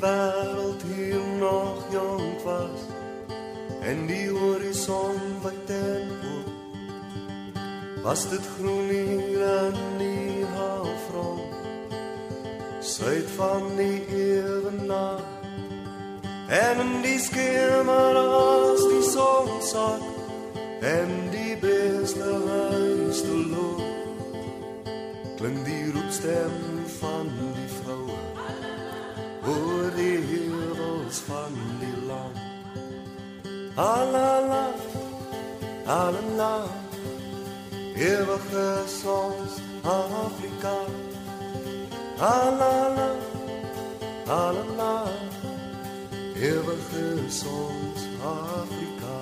wêreld hier nog jong was en die horison wat tempo was dit groen hier in die halfrond suid van die ewenaar en in die skemer as die son sak en die beste huis te loop klink die roepstem van die oor die heuwels van die land Alala, alala, eeuwige soms Afrika. Alala, alala, eeuwige soms Afrika.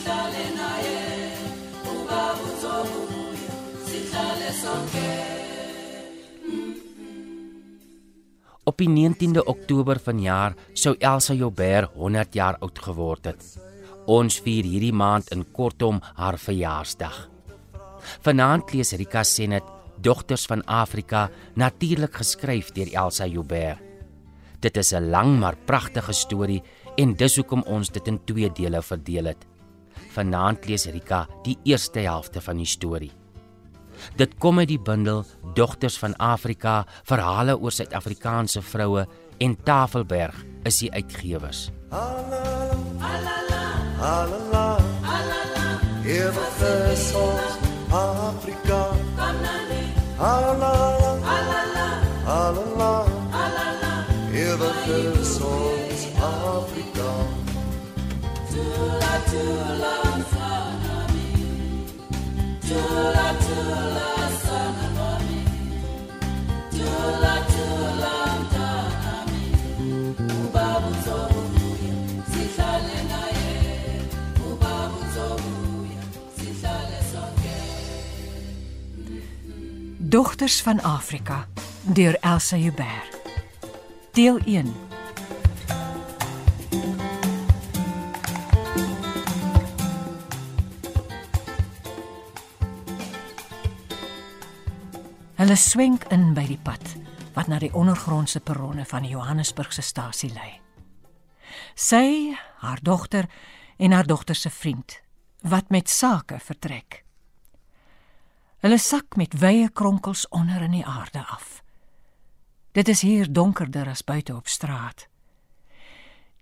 Sihlale naye. Uba uzobuya, sihlale sonke. Op die 19de Oktober vanjaar sou Elsa Joubert 100 jaar oud geword het. Ons vier hierdie maand in kortom haar verjaarsdag. Vanaand lees Rika Senet Dogters van Afrika natuurlik geskryf deur Elsa Joubert. Dit is 'n lang maar pragtige storie en dis hoekom ons dit in twee dele verdeel het. Vanaand lees Rika die eerste helfte van die storie. Dit kom uit die bundel Dogters van Afrika: Verhale oor Suid-Afrikaanse vroue en Tafelberg is die uitgewers. Alala, alala, eeuwige soms Afrika. Alala, alala, eeuwige soms Afrika. Tula tula Dogters van Afrika deur Elsa Joubert. Deel 1. Hulle swenk in by die pad wat na die ondergrondse perronne van die Johannesburgse stasie lei. Sy, haar dogter en haar dogter se vriend wat met sake vertrek. Hulle sak met wye kronkels onder in die aarde af. Dit is hier donkerder as buite op straat.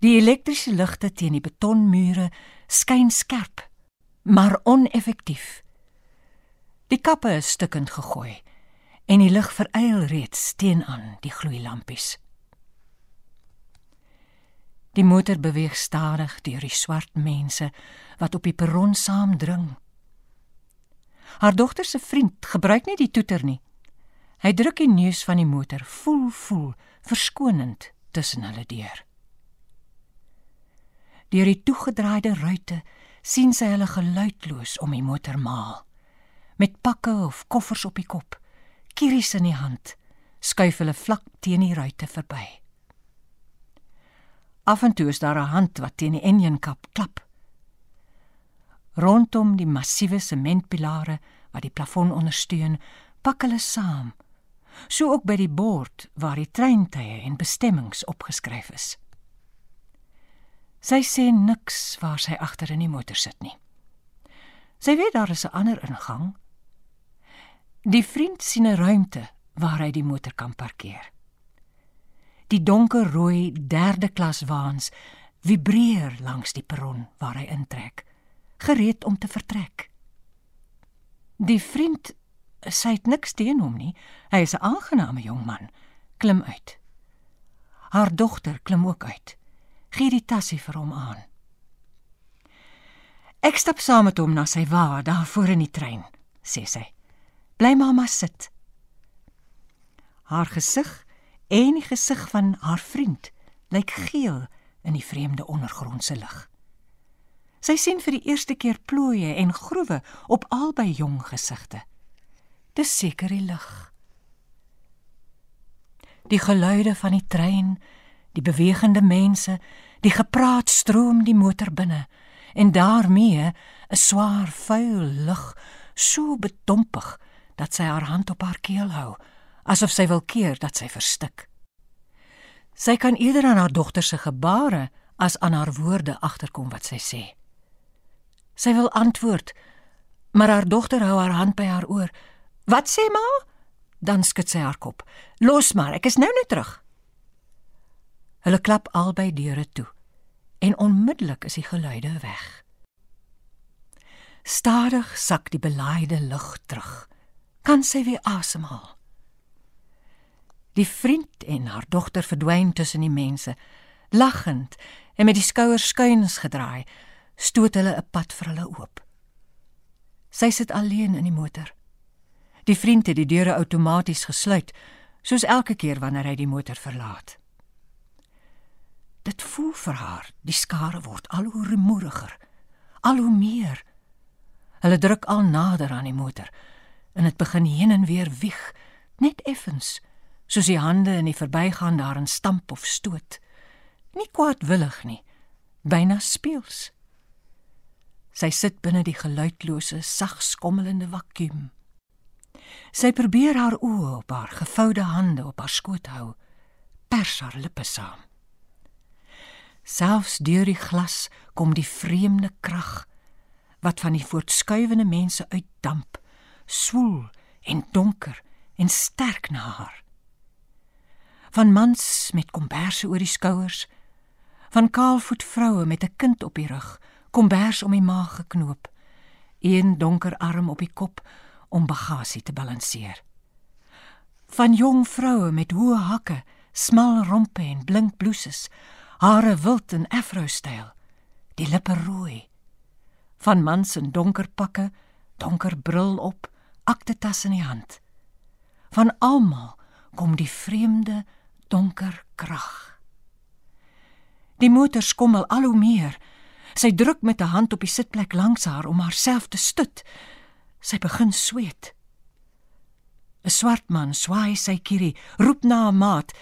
Die elektriese ligte teen die betonmure skyn skerp, maar oneffektief. Die kappe is stukkend gegooi en die lig veryl reeds teenaan die gloeilampies. Die motor beweeg stadig deur die swart mense wat op die perron saamdring. Haar dogter se vriend gebruik nie die toeter nie. Hy druk die neus van die motor voel voel verskonend tussen hulle deur. Deur die toegedraaide ruite sien sy hulle geluidloos om die motor maal. Met pakke of koffers op die kop, kieries in die hand, skuif hulle vlak teen die ruite verby. Af en toe is daar 'n hand wat teen die enjinkap klap. Rondom die massiewe sementpilare wat die plafon ondersteun, pak hulle saam. So ook by die bord waar die treintye en bestemmings opgeskryf is. Sy sê niks waar sy agter in die motor sit nie. Sy weet daar is 'n ander ingang. Die vriend sien 'n ruimte waar hy die motor kan parkeer. Die donkerrooi derde klas waans vibreer langs die perron waar hy intrek, gereed om te vertrek. Die vriend het niks teen hom nie. Hy is 'n aangename jong man. Klim uit. Haar dogter klim ook uit. Gee die tassie vir hom aan. Ek stap saam met hom na sy wa daar voor in die trein, sê sy. Bly mamma sit. Haar gesig en die gesig van haar vriend lyk geel in die vreemde ondergrondse lig. Sy sien vir die eerste keer plooie en groewe op albei jong gesigte. Dis seker die lig. Die geluide van die trein, Die bewegende mense, die gepraat stroom die motor binne en daarmee 'n swaar vuil lug so bedompig dat sy haar hand op haar keel hou asof sy wil keer dat sy verstik. Sy kan eerder aan haar dogter se gebare as aan haar woorde agterkom wat sy sê. Sy wil antwoord, maar haar dogter hou haar hand by haar oor. "Wat sê ma?" Dan skud sy haar kop. "Los maar, ek is nou net terug." Hulle klap albei deure toe en onmiddellik is die geluide weg. Stadig sak die belaaide lug terug. Kan sy weer asemhaal? Die vriend en haar dogter verdwyn tussen die mense, lagend en met die skouers skuins gedraai, stoot hulle 'n pad vir hulle oop. Sy sit alleen in die motor. Die vriend het die deure outomaties gesluit, soos elke keer wanneer hy die motor verlaat. Dit voel vir haar, die skare word al hoe rumoeriger, al hoe meer. Hulle druk al nader aan die motor en dit begin heen en weer wieg, net effens, soos die hande in die verbygaan daarin stamp of stoot. Nie kwaadwillig nie, byna speels. Sy sit binne die geluidlose, sag skommelende vakuum. Sy probeer haar oë op haar gevoude hande op haar skoot hou, pers haar lippe saam. Selfs deur die glas kom die vreemde krag wat van die voortskuivende mense uitdamp, swoel en donker en sterk na haar. Van mans met komberse oor die skouers, van kaalvoet vroue met 'n kind op die rug, kombers om die maag geknoop, een donker arm op die kop om bagasie te balanseer. Van jong vroue met hoë hakke, smal rompe en blink blouses, hare wild in afro-styl, die lippe rooi van mans in donker pakke, donker bril op, aktetas in die hand. Van almal kom die vreemde donker krag. Die motor skommel al hoe meer. Sy druk met 'n hand op die sitplek langs haar om haarself te stut. Sy begin sweet. 'n Swart man swaai sy kierie, roep na 'n maat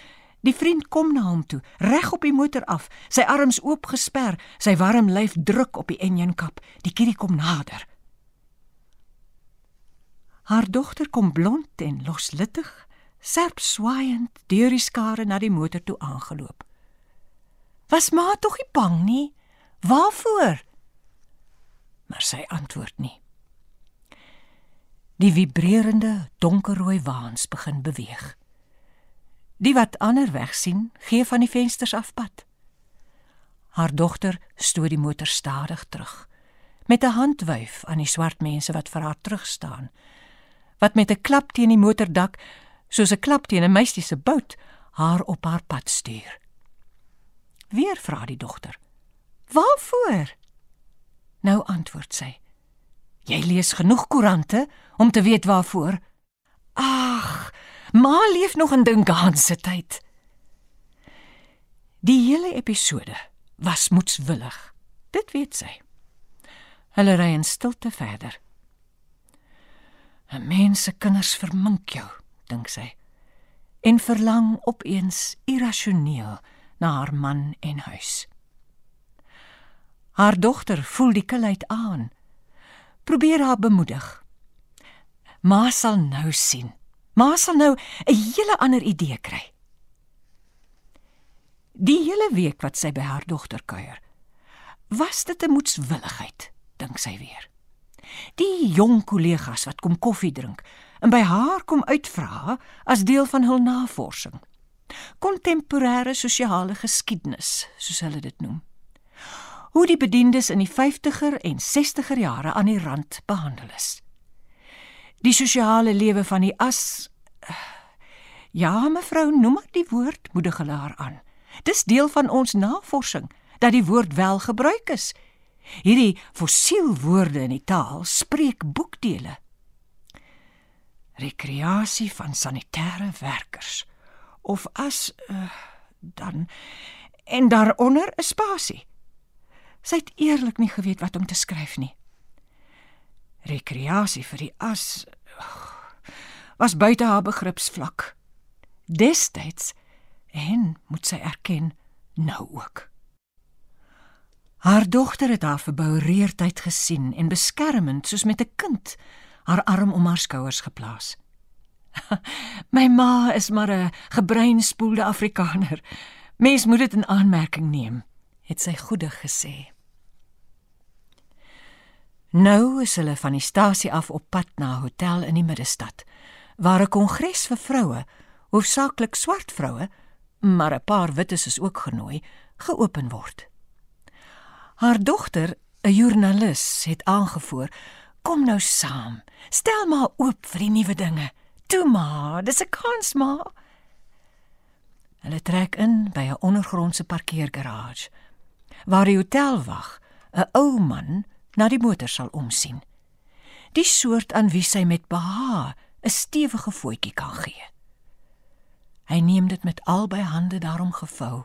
Die vriend kom na hom toe, reg op die motor af, sy arms oopgesper, sy warm lyf druk op die enjinkap. Die kierie kom nader. Haar dogter kom blond en loslittig, serp swaaiend deur die skare na die motor toe aangeloop. Was ma tog nie bang nie? Waarvoor? Maar sy antwoord nie. Die vibrerende donkerrooi waans begin beweeg. Die wat ander weg sien, gee van die vensters af pad. Haar dogter stoot die motor stadig terug met 'n handwyf aan die swart mense wat vir haar terug staan. Wat met 'n klap teen die motordak, soos 'n klap teen 'n meisie se bout, haar op haar pad stuur. Weer vra die dogter: "Waarvoor?" Nou antwoord sy: "Jy lees genoeg koerante om te weet waarvoor." "Ag, Ma leef nog in Dungan se tyd. Die hele episode was moetswillig. Dit weet sy. Hulle ry in stilte verder. 'n Mens se kinders vermink jou, dink sy. En verlang opeens irrasioneel na haar man en huis. Haar dogter voel die kilheid aan. Probeer haar bemoedig. Ma sal nou sien. Ma sal nou 'n hele ander idee kry. Die hele week wat sy by haar dogter kuier, was dit 'n moetswilligheid, dink sy weer. Die jong kollegas wat kom koffie drink en by haar kom uitvra as deel van hul navorsing. Kontemporêre sosiale geskiedenis, soos hulle dit noem. Hoe die bedienis in die 50er en 60er jare aan die rand behandel is. Die sosiale lewe van die as Ja, mevrou, noem maar die woord, moedig hulle haar aan. Dis deel van ons navorsing dat die woord wel gebruik is. Hierdie fossielwoorde in die taal spreek boekdele. Rekreasie van sanitêre werkers of as uh, dan en daaronder 'n spasie. Sy het eerlik nie geweet wat om te skryf nie. Rekreasie vir die as was buite haar begripsvlak. Destyds En moet sy erken, nou ook. Haar dogter het haar verboureerdheid gesien en beskermend soos met 'n kind haar arm om haar skouers geplaas. My ma is maar 'n gebreinspoelde Afrikaner. Mens moet dit in aanmerking neem, het sy goedig gesê. Nou is hulle van die stasie af op pad na 'n hotel in die middestad, waar 'n kongres vir vroue, hoofsaaklik swart vroue, maar 'n paar wites is ook genooi, geopen word. Haar dogter, 'n joernalis, het aangevoer: "Kom nou saam. Stel maar oop vir die nuwe dinge. Toe maar, dis 'n kans maar." Hulle trek in by 'n ondergrondse parkeergarage waar die hotel wag, 'n ou man na die motor sal omsien. Die soort aan wie sy met beha 'n stewige voetjie kan gee. Hy neem dit met albei hande daarom gevou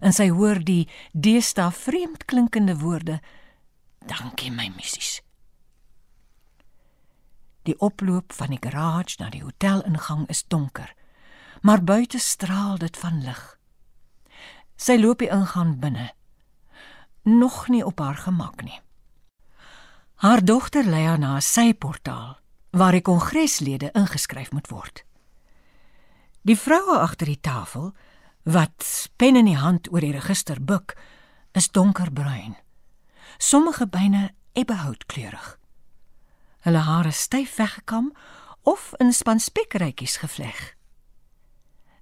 en sy hoor die deesdae vreemd klinkende woorde: "Dankie my missies." Die oploop van die garage na die hotelingang is donker, maar buite straal dit van lig. Sy loop die ingang binne. Nog nie op haar gemak nie. Haar dogter lei haar na 'n syportaal waar die kongreslede ingeskryf moet word. Die vroue agter die tafel wat pen in die hand oor die register buk, is donkerbruin. Sommige byne ebbehoutkleurig. Hulle hare styf weggekam of in spanspekkerytjies gevleg.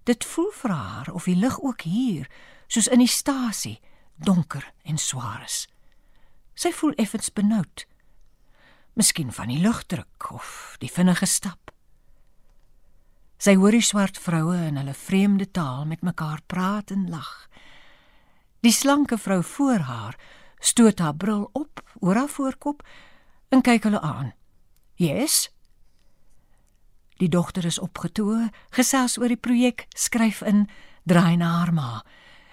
Dit voel vir haar of die lig ook hier, soos in die stasie, donker en swaar is. Sy voel effens benoud miskien van die lugdruk of die vinnige stap. Sy hoor die swart vroue in hulle vreemde taal met mekaar praat en lag. Die slanke vrou voor haar stoot haar bril op oor haar voorkop en kyk hulle aan. "Yes." Die dogter is opgetoe, gesels oor die projek, skryf in, draai na haar ma.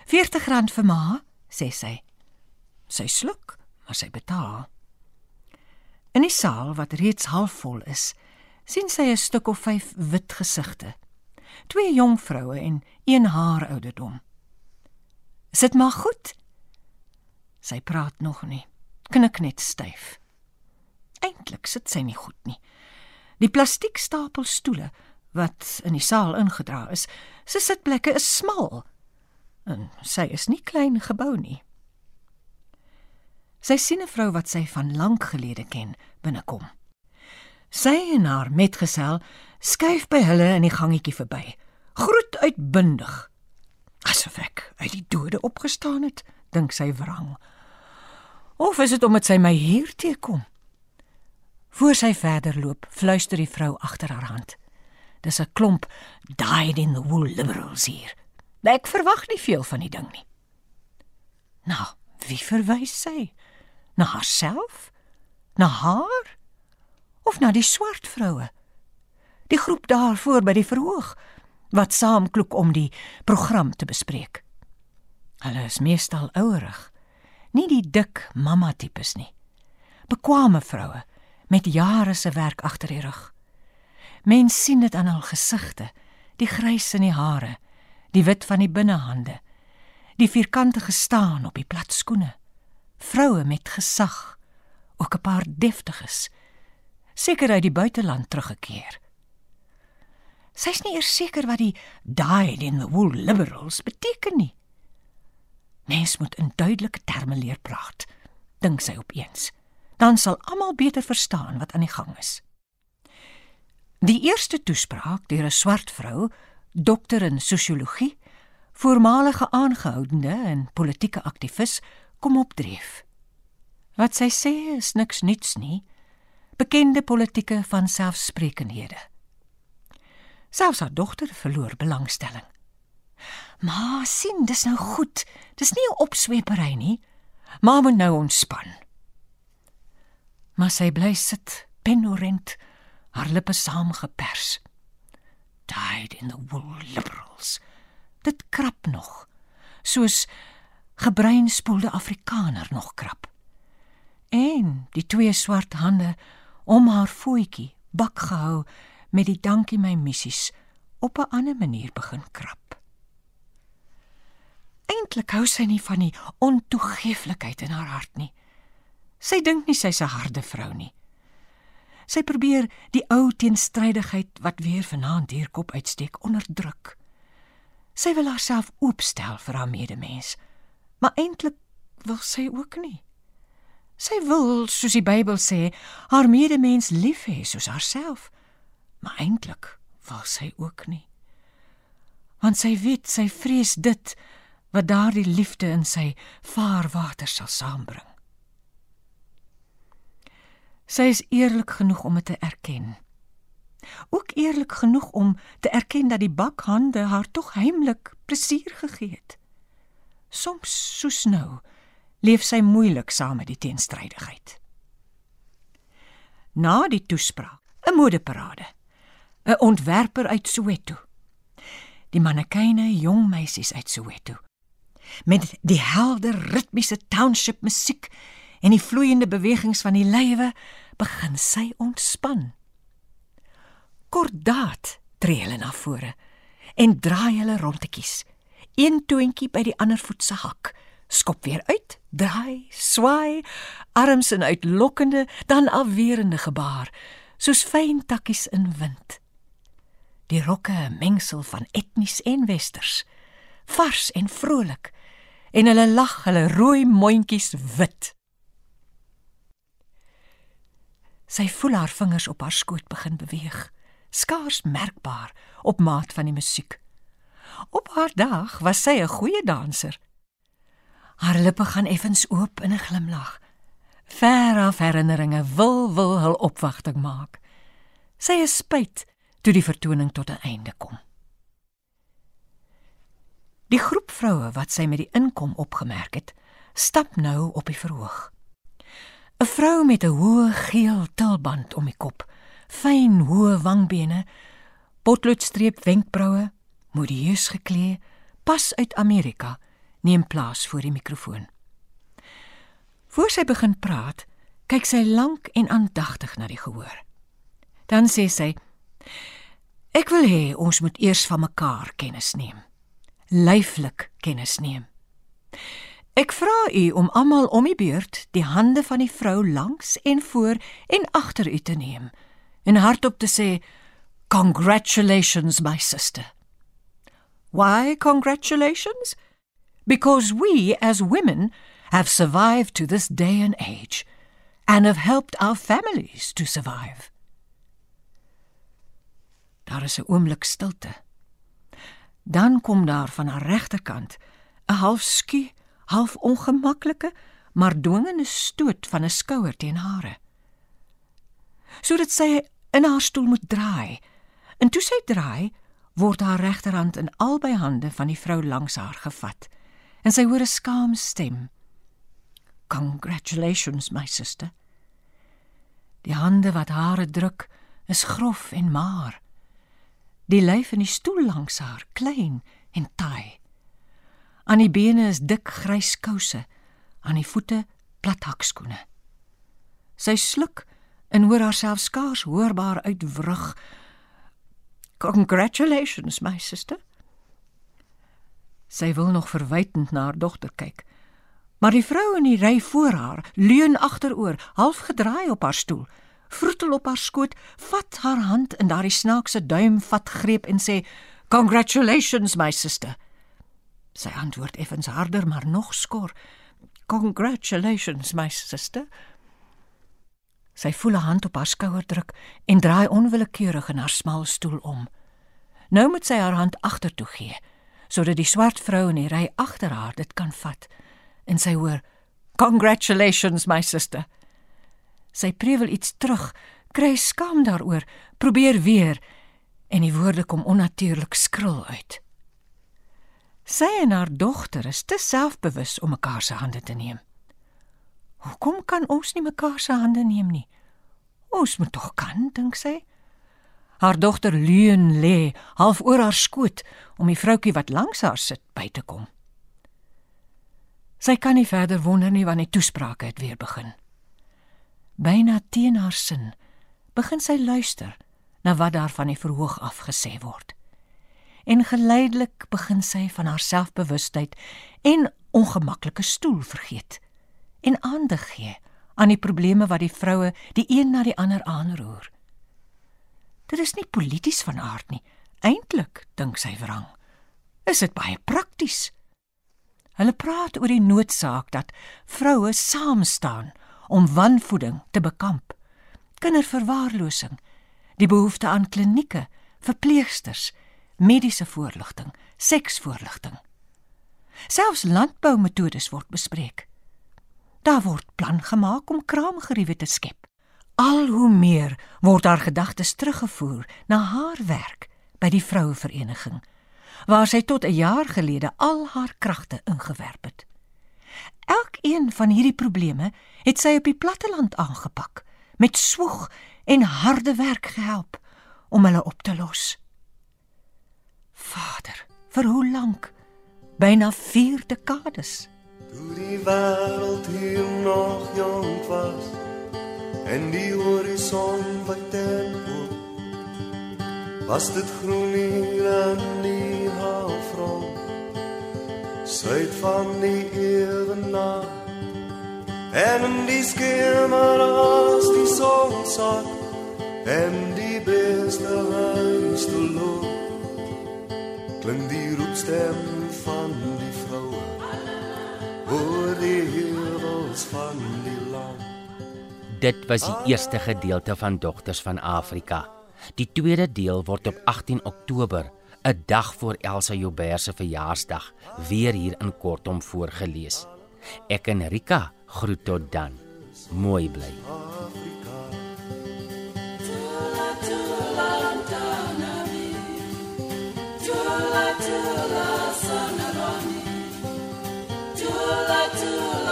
"R40 vir ma," sê sy. Sy sluk, maar sy betaal. In die saal wat reeds halfvol is, sien sy 'n stuk of 5 wit gesigte. Twee jong vroue en een haar ouderdom. Sit maar goed. Sy praat nog nie. Knik net styf. Eintlik sit sy nie goed nie. Die plastiekstapel stoele wat in die saal ingedra is, se sitplekke is smal. En sy is nie klein gebou nie. Sy sien 'n vrou wat sy van lank gelede ken binnekom. Sy en haar metgesel skuif by hulle in die gangetjie verby. Groet uitbundig. Asof ek uit die dode opgestaan het, dink sy wrang. Of is dit omdat sy my hier teekom? Voor sy verder loop, fluister die vrou agter haar hand. Dis 'n klomp died in the wool liberals hier. Ek verwag nie veel van die ding nie. Nou, wie verwys sy? Na haarself? Na haar? Of na die swart vroue? Die groep daar voor by die verhoog wat saam kloek om die program te bespreek. Hulle is meestal ouerig, nie die dik mamma tipes nie. Bekwame vroue met jare se werk agter die rug. Mens sien dit aan hul gesigte, die grys in die hare, die wit van die binnehande, die vierkantige staan op die plat skoene vroue met gesag, ook 'n paar deftiges, seker uit die buiteland teruggekeer. Sy's nie eers seker wat die died in the wool liberals beteken nie. Mens moet in duidelike terme leer praat, dink sy opeens. Dan sal almal beter verstaan wat aan die gang is. Die eerste toespraak deur 'n swart vrou, dokter in sosiologie, voormalige aangehoudende en politieke aktivis, kom opdreef. Wat sy sê is niks nuuts nie. Bekende politieke van selfsprekenhede. Selfs haar dogter verloor belangstelling. Maar sien, dis nou goed. Dis nie 'n opswepery nie. Ma moet nou ontspan. Maar sy bly sit, penorent, haar lippe saamgepers. Died in the wool liberals. Dit krap nog. Soos gebreinspoelde Afrikaner nog krap. En die twee swart hande om haar voetjie bak gehou met die dankie my missies op 'n ander manier begin krap. eintlik hou sy nie van die ontoegeeflikheid in haar hart nie. Sy dink nie sy's 'n harde vrou nie. Sy probeer die ou teenstrydigheid wat weer vanaand hier kop uitsteek onderdruk. Sy wil haarself oopstel vir haar medemens, maar eintlik wil sy ook nie. Sy wil, soos die Bybel sê, haar medemens lief hê soos haarself, maar eintlik wil sy ook nie. Want sy weet sy vrees dit wat daardie liefde in sy vaarwater sal saambring. Sy is eerlik genoeg om dit te erken. Ook eerlik genoeg om te erken dat die bakhande haar tog heimlik plesier gegee het. Soms soos nou leef sy moeilik saam met die teenstrydigheid. Na die toespraak, 'n modeparade, 'n ontwerper uit Soweto. Die mannekyne jong meisies uit Soweto. Met die helder ritmiese township musiek en die vloeiende bewegings van die lywe begin sy ontspan. Kordaat tree hulle na vore en draai hulle rondetjies. Een toentjie by die ander voet se hak. Skop weer uit, draai, swaai, arms in uitlokkende, dan afwerende gebaar, soos fyn takkies in wind. Die rokke 'n mengsel van etnies en westers, vars en vrolik, en hulle lag hulle rooi mondjies wit. Sy voel haar vingers op haar skoot begin beweeg, skaars merkbaar op maat van die musiek. Op haar dag was sy 'n goeie danser. Haar lippe gaan effens oop in 'n glimlag. Ver af herinneringe wil wil hul opwagting maak. Sy is spyt toe die vertoning tot 'n einde kom. Die groep vroue wat sy met die inkom opgemerk het, stap nou op die verhoog. 'n Vrou met 'n hoë geel tulband om die kop, fyn hoë wangbene, potloodstreep wenkbroue, modieus geklee, pas uit Amerika, neem plaas voor die mikrofoon. Voor sy begin praat, kyk sy lank en aandagtig na die gehoor. Dan sê sy: "Ek wil hê ons moet eers van mekaar kennis neem. Lyflik kennis neem. Ek vra u om almal om die beurt die hande van die vrou langs en voor en agter u te neem en hardop te sê: "Congratulations my sister." Why congratulations? Because we as women have survived to this day and age and have helped our families to survive. Daar is 'n oomblik stilte. Dan kom daar van haar regterkant 'n half skie, half ongemaklike, maar dwingende stoot van 'n skouer teen hare. Sodat sy in haar stoel moet draai. En toe sy draai, word haar regterhand in albei hande van die vrou langs haar gevat en sy hoor 'n skaam stem. Congratulations my sister. Die hande wat hare druk is grof en maar. Die lyf in die stoel langs haar klein en taai. Aan die bene is dik grys kouse, aan die voete plat hakskoene. Sy sluk en hoor haarself skaars hoorbaar uitwrig. Congratulations, my sister. Sy wil nog verwytend na haar dogter kyk. Maar die vrou in die ry voor haar leun agteroor, half gedraai op haar stoel, vroetel op haar skoot, vat haar hand in daardie snaakse duim vat greep en sê: "Congratulations, my sister." Sy antwoord effens harder, maar nog skor: "Congratulations, my sister." Sy voel 'n hand op haar skouer druk en draai onwillekeurig in haar smal stoel om. Nou moet sy haar hand agtertoe gee sodat die swart vrou in die ry agter haar dit kan vat en sy hoor congratulations my sister. Sy prewel iets terug kry skaam daaroor probeer weer en die woorde kom onnatuurlik skril uit. Sy en haar dogter is te selfbewus om mekaar se hande te neem. Hoekom kan ons nie mekaar se hande neem nie? Ons moet tog kan dink sy Haar dogter leun lê half oor haar skoot om die vroutjie wat langs haar sit by te kom. Sy kan nie verder wonder nie wanneer die toesprake het weer begin. Byna teen haar sin begin sy luister na wat daar van die verhoog af gesê word. en geleidelik begin sy van haar selfbewustheid en ongemaklike stoel vergeet en aandag gee aan die probleme wat die vroue die een na die ander aanroer. Dit is nie polities van aard nie. Eintlik, dink sy wrang, is dit baie prakties. Hulle praat oor die noodsaak dat vroue saam staan om wanvoeding te bekamp. Kinderverwaarlosing, die behoefte aan klinieke, verpleegsters, mediese voorligting, seksvoorligting. Selfs landboumetodes word bespreek. Daar word plan gemaak om kraamgeriewe te skep. Al hoe meer word haar gedagtes teruggevoer na haar werk by die vrouevereniging waar sy tot 'n jaar gelede al haar kragte ingewerp het. Elkeen van hierdie probleme het sy op die platteland aangepak, met swoeg en harde werk gehelp om hulle op te los. Vader, vir hoe lank? Byna 4 dekades. Toe die wêreld hier nog jong was en die horison wat ten oop was dit groen hier in die halfrond. Suid van die ewenaar en in die skemer as die son sat en die beste huis te loop. Klink die roepstem van die vroue oor die die land Dit was die eerste gedeelte van Dogters van Afrika. Die tweede deel word op 18 Oktober, 'n dag voor Elsa Joubert se verjaarsdag, weer hier in Kortom voorgeles. Ek en Rika groet tot dan. Mooi bly. Toe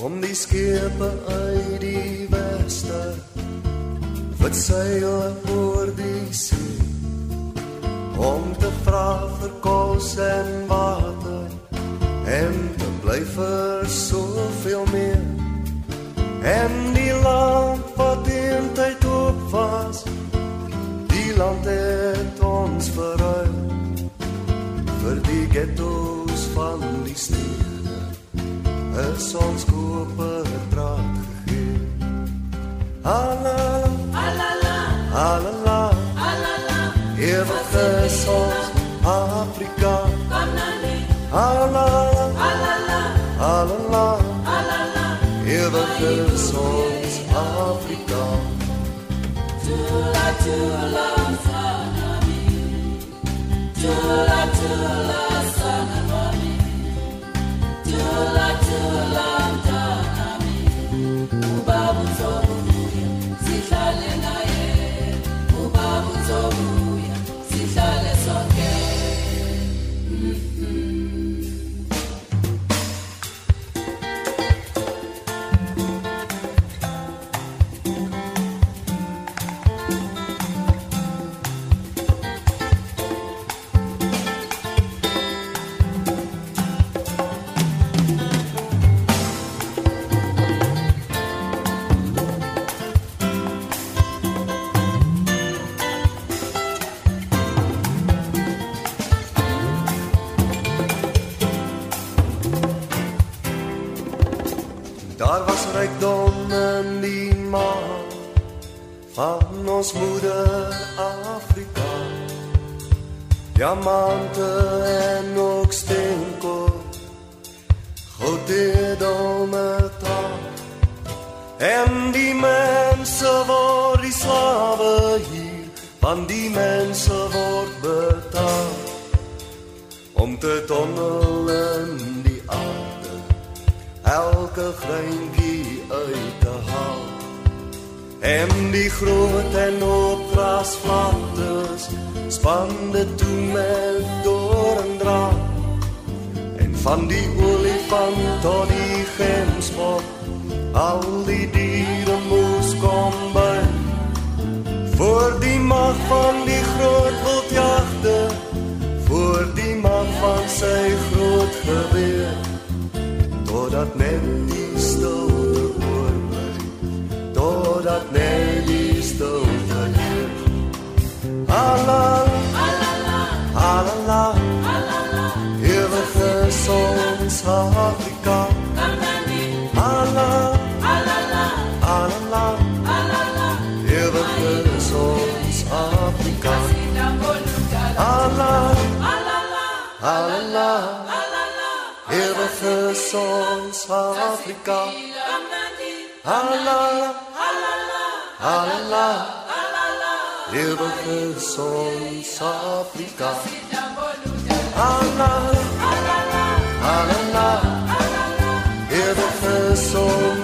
kom die skepe uit die weste wat seil oor die see om te vra vir kos en water en te bly vir soveel meer. En die land ghettos van die stede is ons koper draad gegee. Alala, alala, alala, alala, ewig is ons Afrika. Alala, alala, alala, alala, ewig is ons Afrika. Tula tula. Tula tula. Tula tula. sana Diamante en ook steenkool. God het hom getraan. En die mense word die slawe hier, van die mense word betaal om te tonnel in die aarde elke greintjie uit te haal. En die groot en opgrasvlaktes span dit toe met doorndraad. En van die olifant tot die gemsbok, al die diere moes kom by. Voor die mag van die groot wildjagte, voor die mag van sy groot verweer totdat net die totdat net die stilte leer Alala Alala Ewige sons Afrika. Alala Alala Ewige sons Afrika. Alala Alala Ewige sons Afrika. Alala Alala Ewige sons Afrika Alala Alala Ewige sons Afrika